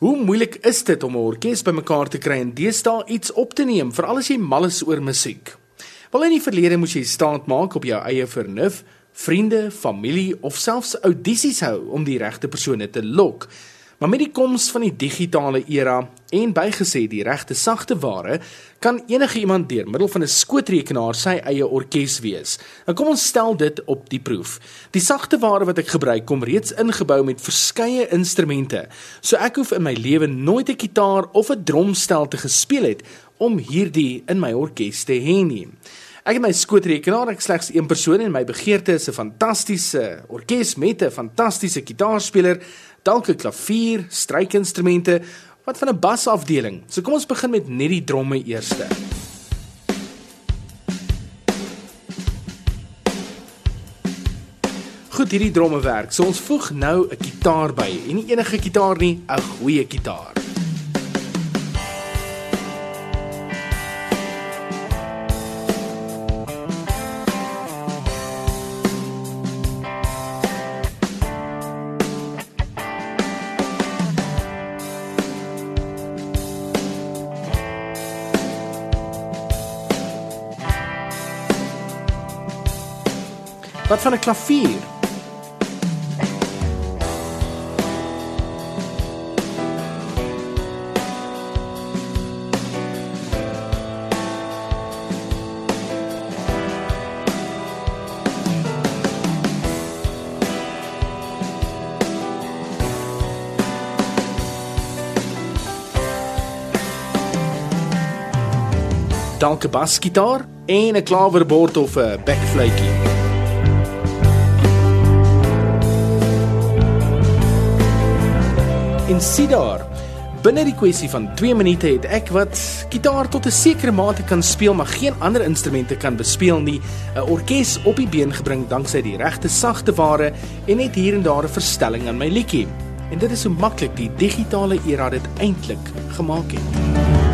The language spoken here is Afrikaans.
Hoe moeilik is dit om 'n orkes bymekaar te kry en deesdae iets op te neem, veral as jy mal is oor musiek? Wel in die verlede moes jy staat maak op jou eie vernuf, vriende, familie of selfs audisies hou om die regte persone te lok. Maar met die koms van die digitale era en bygesê die regte sagte ware, kan enige iemand deur middel van 'n skootrekenaar sy eie orkes wees. Nou kom ons stel dit op die proef. Die sagte ware wat ek gebruik kom reeds ingebou met verskeie instrumente. So ek hoef in my lewe nooit 'n kitaar of 'n drumstel te gespeel het om hierdie in my orkes te hê nie. Ek het my skootrekenaar, ek slegs een persoon en my begeerte is 'n fantastiese orkes met 'n fantastiese kitaarspeler, dalk 'n klavier, strykinstrumente, wat van 'n basafdeling. So kom ons begin met net die dromme eerste. Goed, hierdie dromme werk. So ons voeg nou 'n kitaar by en nie enige kitaar nie, 'n goeie kitaar. Wat van 'n klavier? Dalk 'n basgitaar en 'n klawerbord of 'n bekfluitjie. En sien daar, binne die kwessie van 2 minute het ek wat gitaar tot 'n sekere mate kan speel, maar geen ander instrumente kan bespeel nie, 'n orkes op die been gebring danksy die regte sagte ware en net hier en daar 'n verstelling aan my liedjie. En dit is so maklik die digitale era dit eintlik gemaak het.